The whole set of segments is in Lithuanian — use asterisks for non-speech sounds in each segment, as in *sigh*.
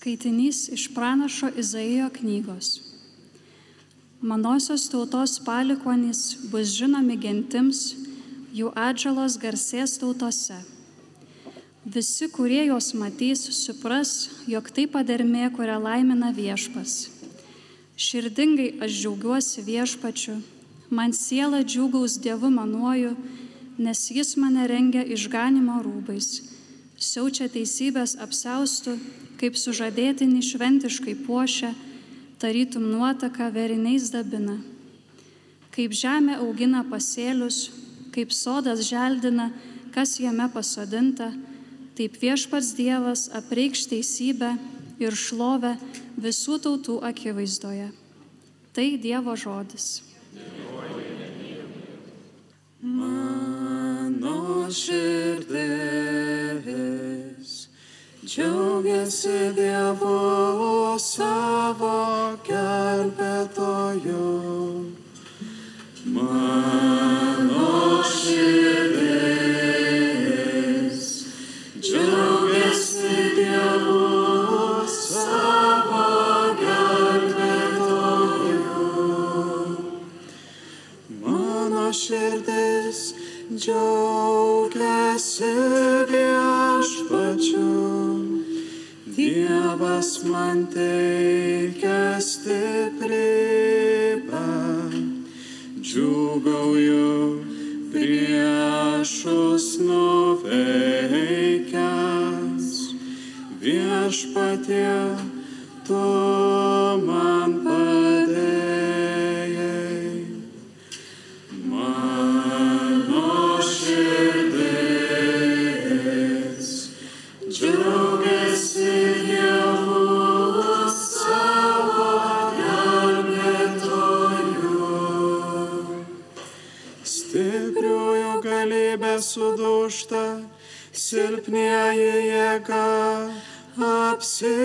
Skaitinys iš pranašo Izaijo knygos. Manosios tautos palikonys bus žinomi gentims, jų atžalos garsės tautose. Visi, kurie juos matys, supras, jog tai padermė, kurią laimina viešpas. Širdingai aš džiaugiuosi viešpačiu, man siela džiaugaus Dievu manuoju, nes jis mane rengia išganimo rūbais, siaučia teisybės apsaustų kaip sužadėtinį šventiškai puošia, tarytum nuotaka veriniais dabina. Kaip žemė augina pasėlius, kaip sodas želdina, kas jame pasodinta, taip viešpats Dievas apreikš teisybę ir šlovę visų tautų akivaizdoje. Tai Dievo žodis. Mano širdis Džiaugiasi Dievu savo gelbėtoju. Mano širdis. Džiaugiasi Dievu savo gelbėtoju. Mano širdis džiaugiasi viešpačiu. Dievas man teikia stiprybę, džiugauju priešus nuveikęs. Viešpatie, tu silpnieji jėga apsijuosia.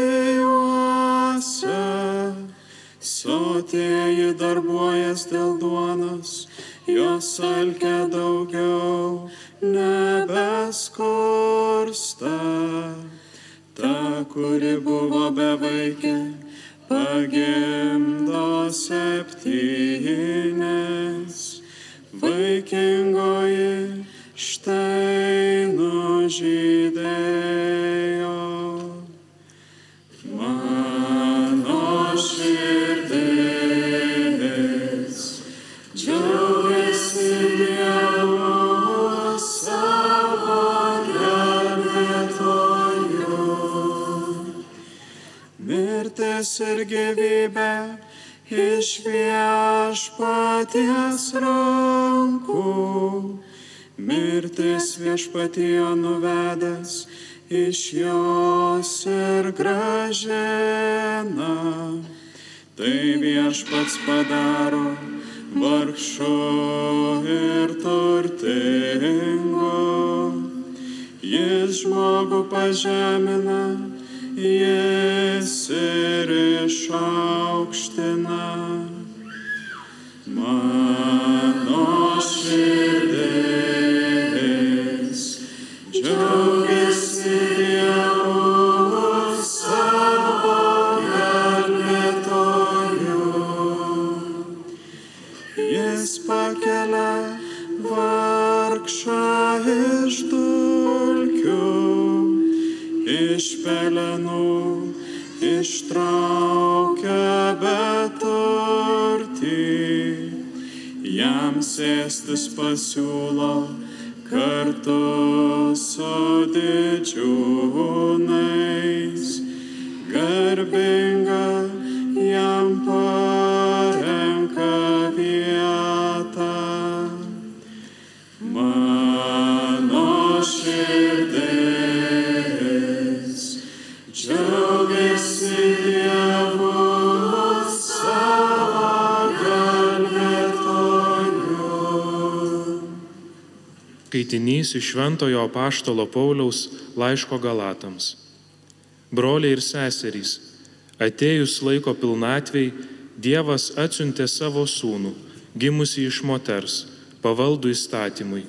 Sotieji darbuojas dėl duonos, jos alkia daugiau nebeskursta. Ta, kuri buvo bevaikė, pagimdo septynės. Mirtis ir gyvybė iš viešpaties rankų. Mirtis viešpatijo nuvedęs iš jos ir gražina. Tai viešpats padaro vargšų ir turtingų. Jis žmogų pažemina, jis ir išaukština. Mano širdis pelenų, ištraukia beturtį. Jam sėstis pasiūlo kartu su didžiūnais. Garbinga jam parenka Skaitinys iš Šventojo Paštalo Pauliaus laiško Galatams. Broliai ir seserys, atėjus laiko pilnatvei, Dievas atsiuntė savo sūnų, gimusi iš moters, pavaldų įstatymui,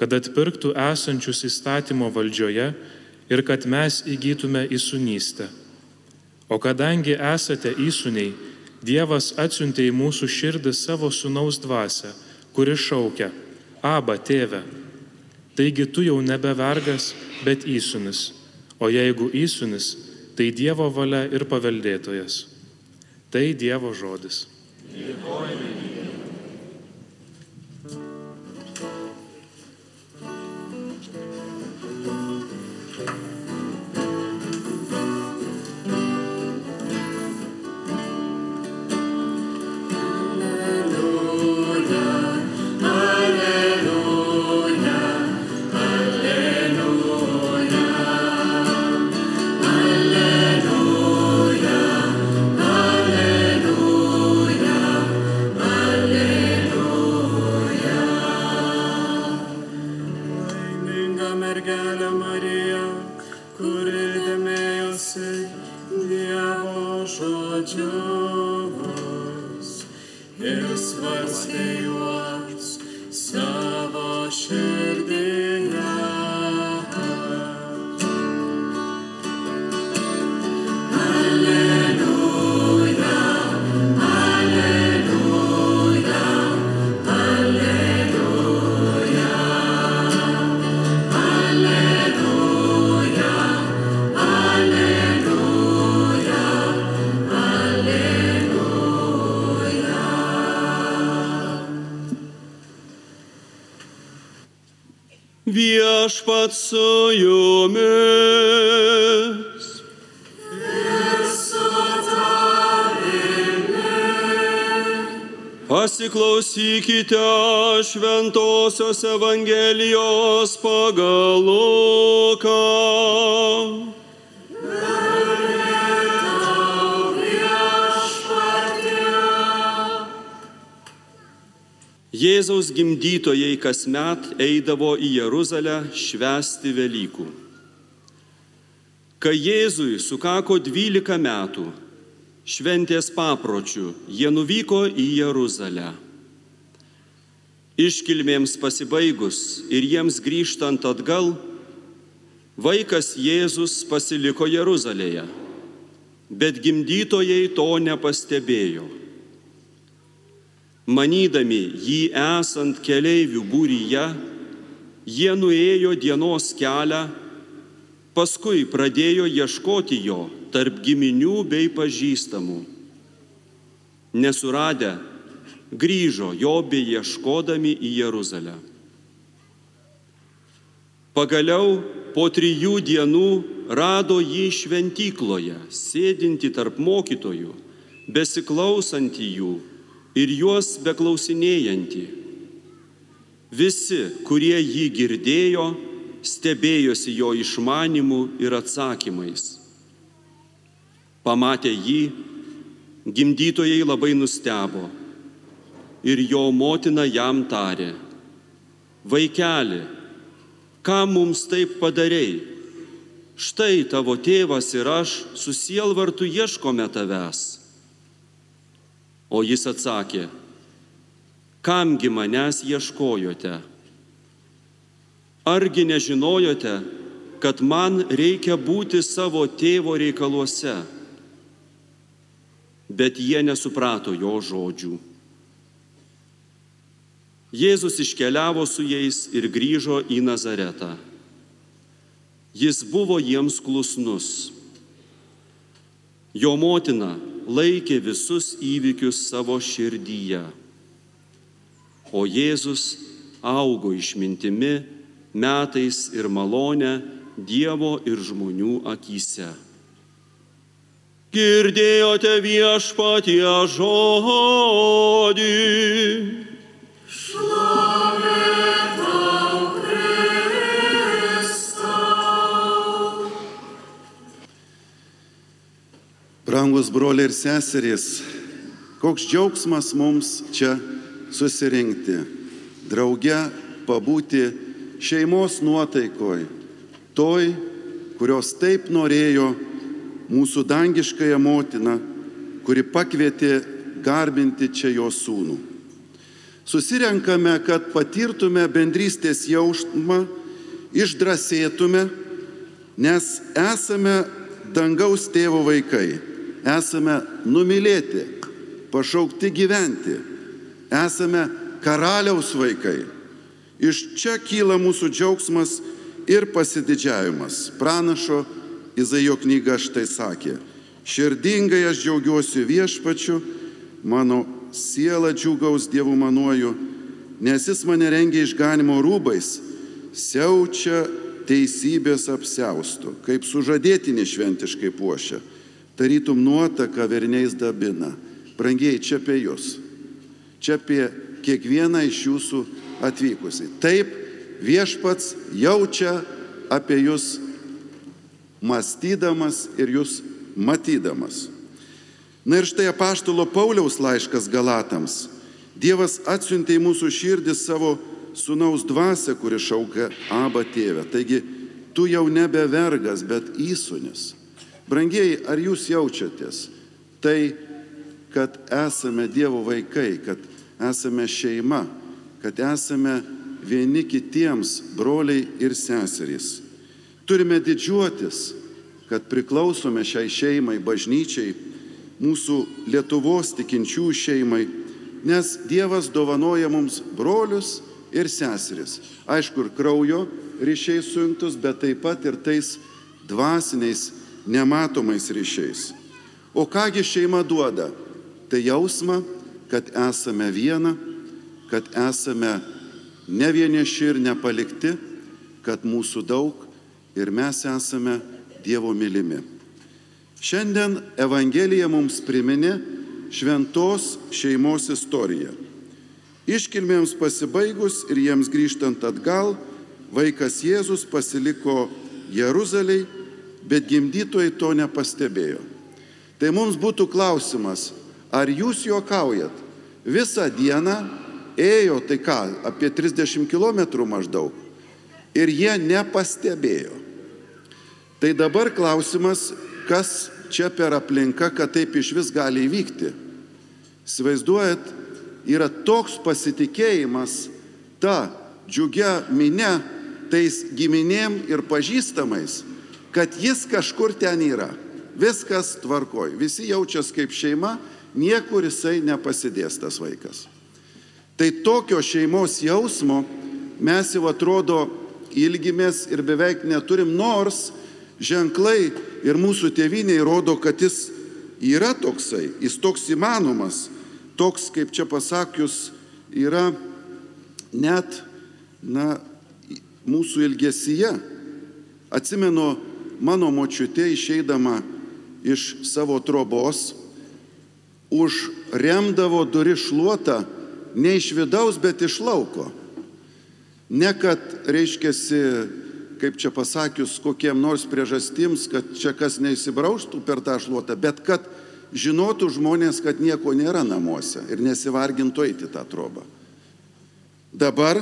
kad atpirktų esančius įstatymo valdžioje ir kad mes įgytume įsunystę. O kadangi esate įsūniai, Dievas atsiuntė į mūsų širdį savo sunaus dvasę, kuri šaukia, Aba tėve. Taigi tu jau nebe vergas, bet įsūnis. O jeigu įsūnis, tai Dievo valia ir paveldėtojas. Tai Dievo žodis. Dėkojame. Viešpat su jumis. Pasiklausykite Šventojios Evangelijos pagal Luką. Jėzaus gimdytojai kasmet eidavo į Jeruzalę švęsti Velykų. Kai Jėzui sukako 12 metų, šventės papročių, jie nuvyko į Jeruzalę. Iškilmėms pasibaigus ir jiems grįžtant atgal, vaikas Jėzus pasiliko Jeruzalėje, bet gimdytojai to nepastebėjo manydami jį esant keleivių būryje, jie nuėjo dienos kelią, paskui pradėjo ieškoti jo tarp giminių bei pažįstamų. Nesuradę, grįžo jo bei ieškodami į Jeruzalę. Pagaliau po trijų dienų rado jį šventykloje, sėdinti tarp mokytojų, besiklausantį jų ir juos beklausinėjantį. Visi, kurie jį girdėjo, stebėjosi jo išmanimu ir atsakymais. Pamatę jį, gimdytojai labai nustebo ir jo motina jam tarė, vaikeli, ką mums taip padarėjai? Štai tavo tėvas ir aš su sielvartu ieškome tavęs. O jis atsakė, kamgi manęs ieškojote? Argi nežinojote, kad man reikia būti savo tėvo reikaluose? Bet jie nesuprato jo žodžių. Jėzus iškeliavo su jais ir grįžo į Nazaretą. Jis buvo jiems klusnus. Jo motina laikė visus įvykius savo širdyje. O Jėzus augo išmintimi, metais ir malonę Dievo ir žmonių akise. Girdėjote viešpatie žodį. Brangus broliai ir seserys, koks džiaugsmas mums čia susirinkti, drauge pabūti šeimos nuotaikoj, toj, kurios taip norėjo mūsų dangiškąją motiną, kuri pakvietė garbinti čia jo sūnų. Susirenkame, kad patirtume bendrystės jausmą, išdrasėtume, nes esame dangaus tėvo vaikai esame numylėti, pašaukti gyventi, esame karaliaus vaikai. Iš čia kyla mūsų džiaugsmas ir pasididžiavimas. Pranašo Izaijo knyga štai sakė, širdingai aš džiaugiuosi viešpačiu, mano siela džiugaus Dievu manuoju, nes jis mane rengia išganimo rūbais, siaučia teisybės apseustų, kaip sužadėtinį šventiškai puošia, tarytum nuotaka verniais dabina. Brangiai, čia apie jūs, čia apie kiekvieną iš jūsų atvykusi. Taip, viešpats jaučia apie jūs mąstydamas ir jūs matydamas. Na ir štai apaštalo Pauliaus laiškas Galatams. Dievas atsiuntė į mūsų širdį savo sunaus dvasę, kuri šaukia Aba tėvę. Taigi, tu jau nebe vergas, bet įsunis. Brangiai, ar jūs jaučiatės tai, kad esame Dievo vaikai, kad esame šeima, kad esame vieni kitiems broliai ir seserys. Turime didžiuotis, kad priklausome šiai šeimai, bažnyčiai, mūsų Lietuvos tikinčių šeimai, nes Dievas dovanoja mums brolius ir seseris. Aišku, ir kraujo ryšiai sujungtus, bet taip pat ir tais dvasiniais, nematomais ryšiais. O kągi šeima duoda? Tai jausmą, kad esame viena, kad esame ne vieniši ir nepalikti, kad mūsų daug ir mes esame Dievo mylimi. Šiandien Evangelija mums priminė šventos šeimos istoriją. Iškilmėms pasibaigus ir jiems grįžtant atgal, vaikas Jėzus pasiliko Jeruzaliai, bet gimdytojai to nepastebėjo. Tai mums būtų klausimas, ar jūs juokaujat? Visą dieną ėjo, tai ką, apie 30 km maždaug. Ir jie nepastebėjo. Tai dabar klausimas, kas čia per aplinką, kad taip iš vis gali įvykti. Įsivaizduojat, yra toks pasitikėjimas ta džiugia minė, tais giminėm ir pažįstamais, kad jis kažkur ten yra. Viskas tvarkoj, visi jaučiasi kaip šeima, niekur jisai nepasidės tas vaikas. Tai tokio šeimos jausmo mes jau atrodo ilgimės ir beveik neturim, nors ženklai ir mūsų tėviniai rodo, kad jis yra toksai, jis toks įmanomas, toks, kaip čia pasakius, yra net, na, mūsų ilgesyje. Atsimenu, mano močiutė išeidama iš savo trobos, užremdavo duri šluotą ne iš vidaus, bet iš lauko. Ne kad, reiškia, kaip čia pasakius, kokiem nors priežastims, kad čia kas neįsibrauštų per tą šluotą, bet kad žinotų žmonės, kad nieko nėra namuose ir nesivargintų eiti tą trobą. Dabar,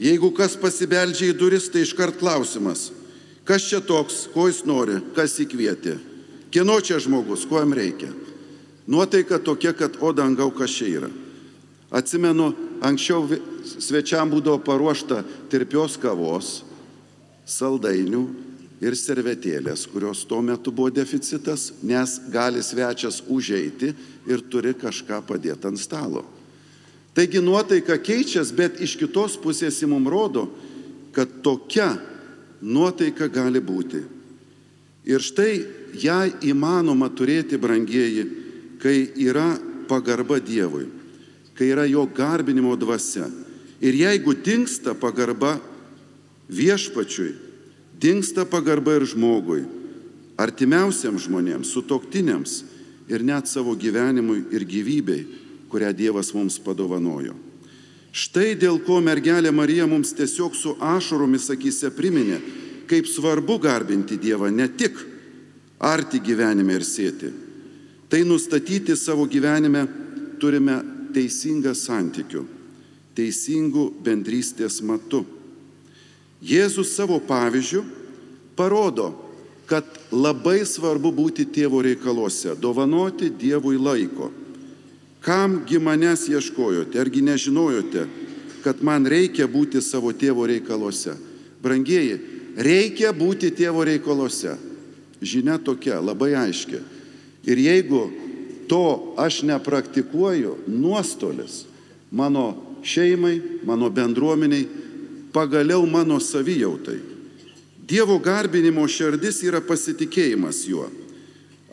jeigu kas pasibeldžia į duris, tai iškart klausimas, kas čia toks, ko jis nori, kas įkvieti, kieno čia žmogus, ko jam reikia. Nuotaika tokia, kad o dangau, kas čia yra. Atsimenu, anksčiau svečiam būdavo paruošta tirpios kavos, saldainių ir servetėlės, kurios tuo metu buvo deficitas, nes gali svečias užeiti ir turi kažką padėti ant stalo. Taigi nuotaika keičias, bet iš kitos pusės į mum rodo, kad tokia nuotaika gali būti. Ir štai ją įmanoma turėti, brangieji, kai yra pagarba Dievui, kai yra jo garbinimo dvasia. Ir jeigu dinksta pagarba viešpačiui, dinksta pagarba ir žmogui, artimiausiams žmonėms, sutoktiniams ir net savo gyvenimui ir gyvybei, kurią Dievas mums padovanojo. Štai dėl ko mergelė Marija mums tiesiog su ašaromis akise priminė, kaip svarbu garbinti Dievą ne tik arti gyvenime ir sėti. Tai nustatyti savo gyvenime turime teisingą santykių, teisingų bendrystės matu. Jėzus savo pavyzdžių parodo, kad labai svarbu būti tėvo reikaluose, dovanoti Dievui laiko. Kamgi manęs ieškojote, argi nežinojote, kad man reikia būti savo tėvo reikaluose? Brangieji, reikia būti tėvo reikaluose. Žinia tokia, labai aiški. Ir jeigu to aš nepraktikuoju, nuostolis mano šeimai, mano bendruomeniai, pagaliau mano savijautai. Dievo garbinimo širdis yra pasitikėjimas juo.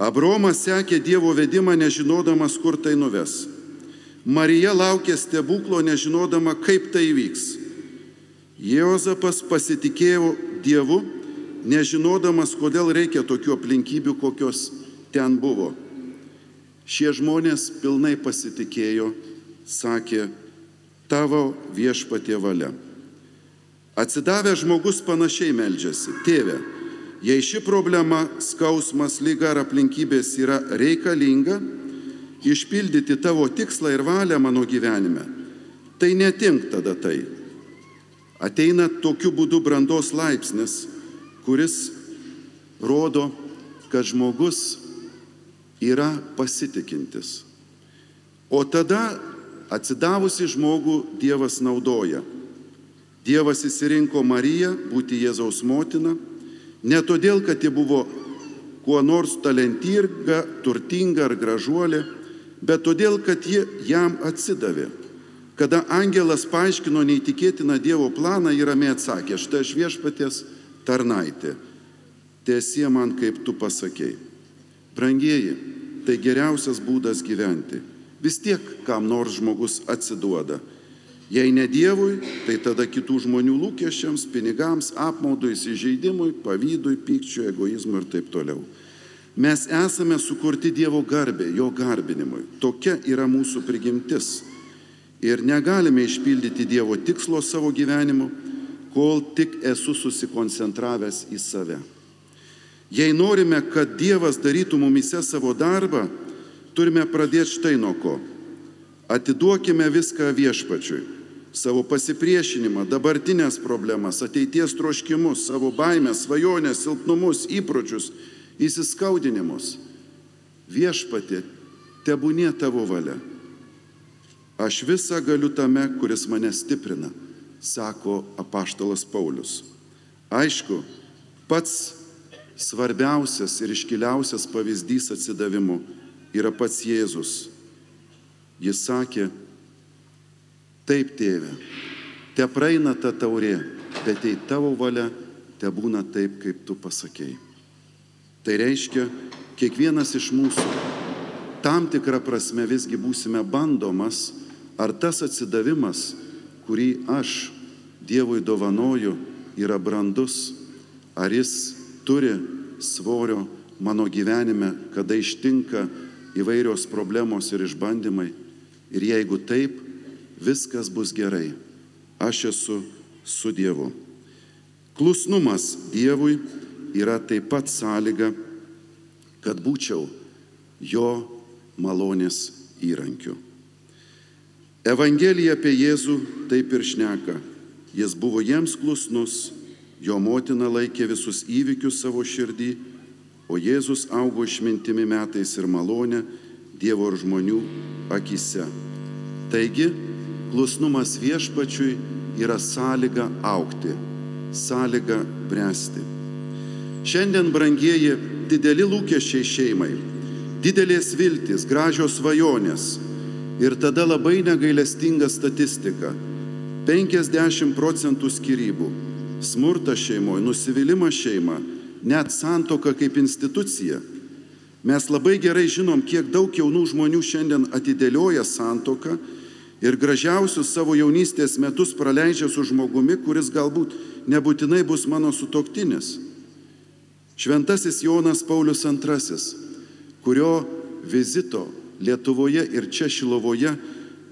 Abromas sekė Dievo vedimą nežinodamas, kur tai nuves. Marija laukė stebuklo nežinodama, kaip tai vyks. Jozapas pasitikėjo Dievu, nežinodamas, kodėl reikia tokių aplinkybių, kokios ten buvo. Šie žmonės pilnai pasitikėjo, sakė, tavo viešpatie valia. Atsidavęs žmogus panašiai meldžiasi, tėve, jei ši problema, skausmas, lyga ar aplinkybės yra reikalinga, išpildyti tavo tikslą ir valią mano gyvenime, tai netink tada tai. Ateina tokiu būdu brandos laipsnis, kuris rodo, kad žmogus yra pasitikintis. O tada atsidavusi žmogų Dievas naudoja. Dievas įsirinko Mariją būti Jėzaus motina, ne todėl, kad ji buvo kuo nors talentinga, turtinga ar gražuolė, bet todėl, kad ji jam atsidavė. Kada angelas paaiškino neįtikėtiną Dievo planą, ji ramiai atsakė, štai aš viešpaties tarnaitė, tiesie man kaip tu pasakėjai. Brangieji, tai geriausias būdas gyventi. Vis tiek kam nors žmogus atsiduoda. Jei ne Dievui, tai tada kitų žmonių lūkesčiams, pinigams, apmaudui, įsižeidimui, pavydui, pykčiui, egoizmui ir taip toliau. Mes esame sukurti Dievo garbė, jo garbinimui. Tokia yra mūsų prigimtis. Ir negalime išpildyti Dievo tikslo savo gyvenimu, kol tik esu susikoncentravęs į save. Jei norime, kad Dievas darytų mumise savo darbą, turime pradėti štai nuo ko. Atiduokime viską viešpačiui. Savo pasipriešinimą, dabartinės problemas, ateities troškimus, savo baimės, svajonės, silpnumus, įpročius, įsiskaudinimus. Viešpatė, tebūnė tavo valia. Aš visą galiu tame, kuris mane stiprina, sako apaštalas Paulius. Aišku, pats svarbiausias ir iškiliausias pavyzdys atsidavimu yra pats Jėzus. Jis sakė, taip tėve, te praeina ta taurė, bet jei tavo valia, te būna taip, kaip tu pasakėjai. Tai reiškia, kiekvienas iš mūsų tam tikrą prasme visgi būsime bandomas, ar tas atsidavimas, kurį aš Dievui dovanoju, yra brandus, ar jis turi svorio mano gyvenime, kada ištinka įvairios problemos ir išbandymai. Ir jeigu taip, viskas bus gerai. Aš esu su Dievu. Klusnumas Dievui yra taip pat sąlyga, kad būčiau jo malonės įrankiu. Evangelija apie Jėzų taip ir šneka. Jis buvo jiems klusnus, jo motina laikė visus įvykius savo širdį, o Jėzus augo išmintimi metais ir malonė Dievo ir žmonių akise. Taigi, klusnumas viešpačiui yra sąlyga aukti, sąlyga bręsti. Šiandien, brangieji, dideli lūkesčiai šeimai, didelės viltis, gražios svajonės ir tada labai negailestinga statistika 50 procentų skirybų, smurtas šeimoje, nusivylimas šeima, net santoka kaip institucija. Mes labai gerai žinom, kiek daug jaunų žmonių šiandien atidėlioja santoką ir gražiausius savo jaunystės metus praleidžia su žmogumi, kuris galbūt nebūtinai bus mano sutoktinis. Šventasis Jonas Paulius II, kurio vizito Lietuvoje ir čia Šilovoje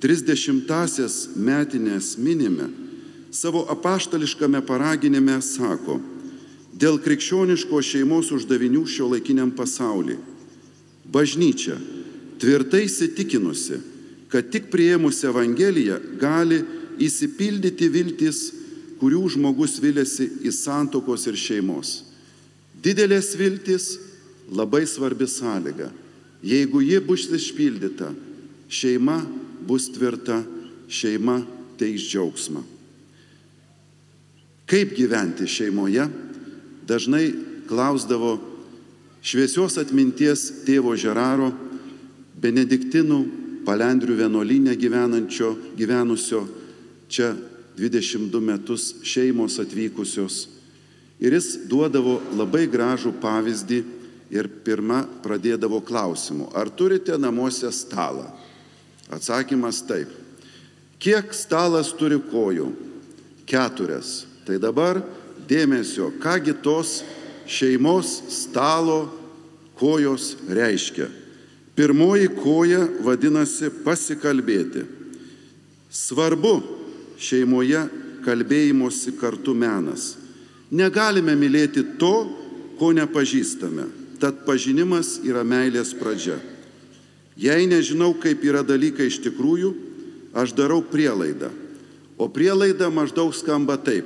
30-asias metinės minime, savo apaštališkame paraginime sako, dėl krikščioniško šeimos uždavinių šio laikiniam pasauliu. Bažnyčia tvirtai įsitikinusi, kad tik prieimus Evangeliją gali įsipildyti viltis, kurių žmogus vilėsi į santokos ir šeimos. Didelės viltis labai svarbi sąlyga. Jeigu ji bus išpildyta, šeima bus tvirta, šeima teiks džiaugsmą. Kaip gyventi šeimoje, dažnai klausdavo Šviesios atminties tėvo Žeraro, Benediktinų palendrių vienolinė gyvenusio čia 22 metus šeimos atvykusios. Ir jis duodavo labai gražų pavyzdį ir pirmą pradėdavo klausimu, ar turite namuose stalą? Atsakymas taip. Kiek stalas turi kojų? Keturias. Tai dabar dėmesio, kągi tos šeimos stalo kojos reiškia. Pirmoji koja vadinasi pasikalbėti. Svarbu šeimoje kalbėjimosi kartu menas. Negalime mylėti to, ko nepažįstame. Tad pažinimas yra meilės pradžia. Jei nežinau, kaip yra dalykai iš tikrųjų, aš darau prielaidą. O prielaida maždaug skamba taip.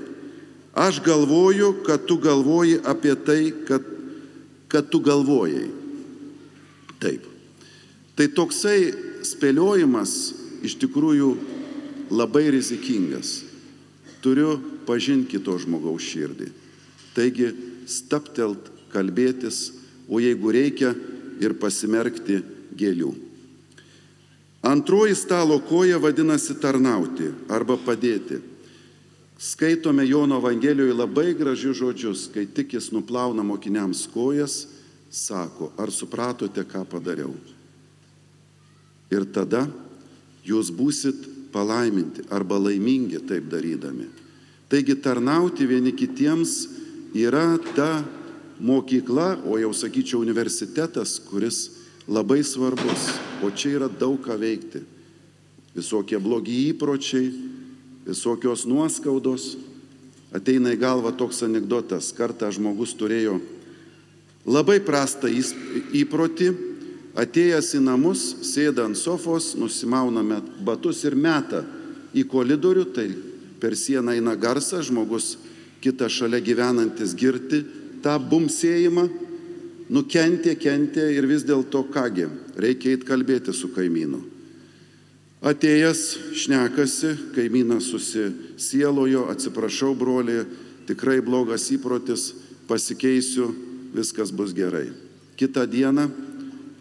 Aš galvoju, kad tu galvoji apie tai, kad, kad tu galvojai. Taip. Tai toksai spėliojimas iš tikrųjų labai rizikingas. Turiu pažinti kito žmogaus širdį. Taigi staptelt, kalbėtis, o jeigu reikia ir pasimerkti gėlių. Antroji stalo koja vadinasi tarnauti arba padėti. Skaitome Jono Evangelijoje labai gražius žodžius, kai tik jis nuplauna mokiniams kojas, sako, ar supratote, ką padariau. Ir tada jūs būsit palaiminti arba laimingi taip darydami. Taigi tarnauti vieni kitiems yra ta mokykla, o jau sakyčiau universitetas, kuris labai svarbus, o čia yra daug ką veikti. Visokie blogi įpročiai, visokios nuoskaudos. Ateina į galvą toks anegdotas. Kartą žmogus turėjo labai prastą įprotį, atėjęs į namus, sėda ant sofos, nusimauna batus ir meta į koridorių, tai per sieną eina garsas, žmogus kitas šalia gyvenantis girti tą bumsėjimą, nukentė, kentė ir vis dėlto kągi, reikia eiti kalbėti su kaimynu. Atėjęs šnekasi, kaimynas susisielojo, atsiprašau brolį, tikrai blogas įprotis, pasikeisiu, viskas bus gerai. Kita diena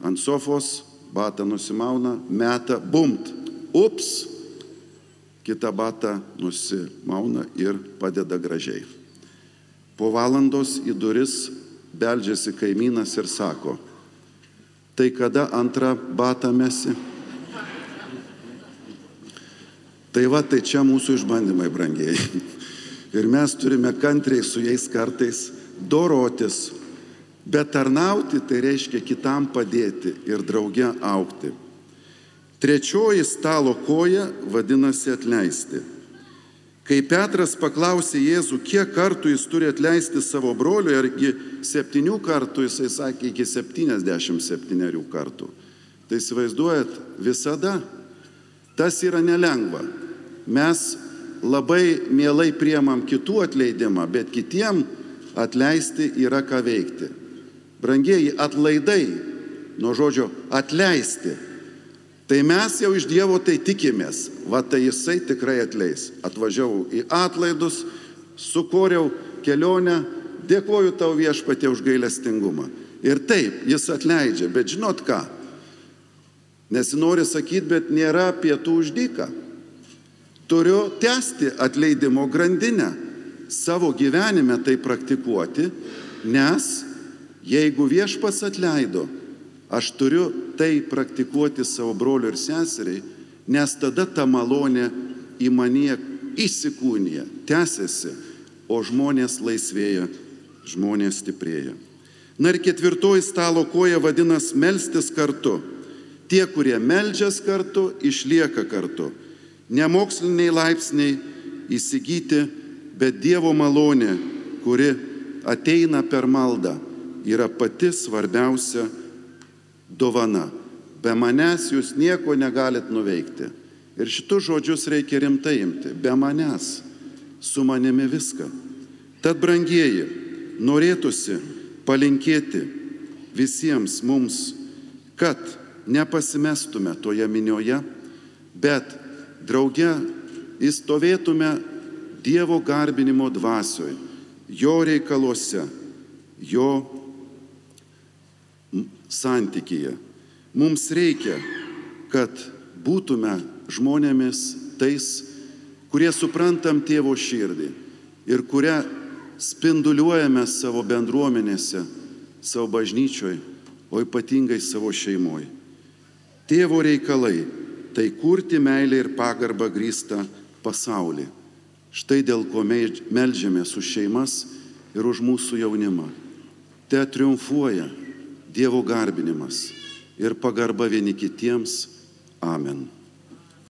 ant sofos batą nusimauna, meta, bumt, ups, kitą batą nusimauna ir padeda gražiai. Po valandos į duris beldžiasi kaimynas ir sako, tai kada antrą batą mesi? Tai va, tai čia mūsų išbandymai, brangiai. *laughs* Ir mes turime kantriai su jais kartais dorotis. Bet tarnauti tai reiškia kitam padėti ir drauge aukti. Trečioji stalo koja vadinasi atleisti. Kai Petras paklausė Jėzų, kiek kartų jis turi atleisti savo broliui, ar iki septynių kartų, jisai sakė iki septyniasdešimt septyniarių kartų. Tai įsivaizduojat, visada tas yra nelengva. Mes labai mielai priemam kitų atleidimą, bet kitiem atleisti yra ką veikti. Brangieji, atlaidai, nuo žodžio atleisti. Tai mes jau iš Dievo tai tikimės, va tai Jisai tikrai atleis. Atvažiavau į atlaidus, sukūriau kelionę, dėkoju tau viešpatė už gailestingumą. Ir taip, Jis atleidžia, bet žinot ką? Nesinori sakyti, bet nėra pietų uždyka turiu tęsti atleidimo grandinę, savo gyvenime tai praktikuoti, nes jeigu viešpas atleido, aš turiu tai praktikuoti savo broliu ir seseriai, nes tada ta malonė į mane įsikūnija, tęsiasi, o žmonės laisvėja, žmonės stiprėja. Na ir ketvirtoji stalo koja vadinasi melstis kartu. Tie, kurie melžias kartu, išlieka kartu nemoksliniai laipsniai įsigyti, bet Dievo malonė, kuri ateina per maldą, yra pati svarbiausia dovana. Be manęs jūs nieko negalit nuveikti. Ir šitus žodžius reikia rimtai imti. Be manęs, su manimi viską. Tad, brangieji, norėtųsi palinkėti visiems mums, kad nepasimestume toje minioje, bet drauge įstovėtume Dievo garbinimo dvasioje, jo reikaluose, jo santykyje. Mums reikia, kad būtume žmonėmis tais, kurie suprantam tėvo širdį ir kurią spinduliuojame savo bendruomenėse, savo bažnyčioj, o ypatingai savo šeimoje. Tėvo reikalai - tai kurti meilę ir pagarbą grįstą pasaulį. Štai dėl ko melžiamės už šeimas ir už mūsų jaunimą. Te triumfuoja Dievo garbinimas ir pagarba vieni kitiems. Amen.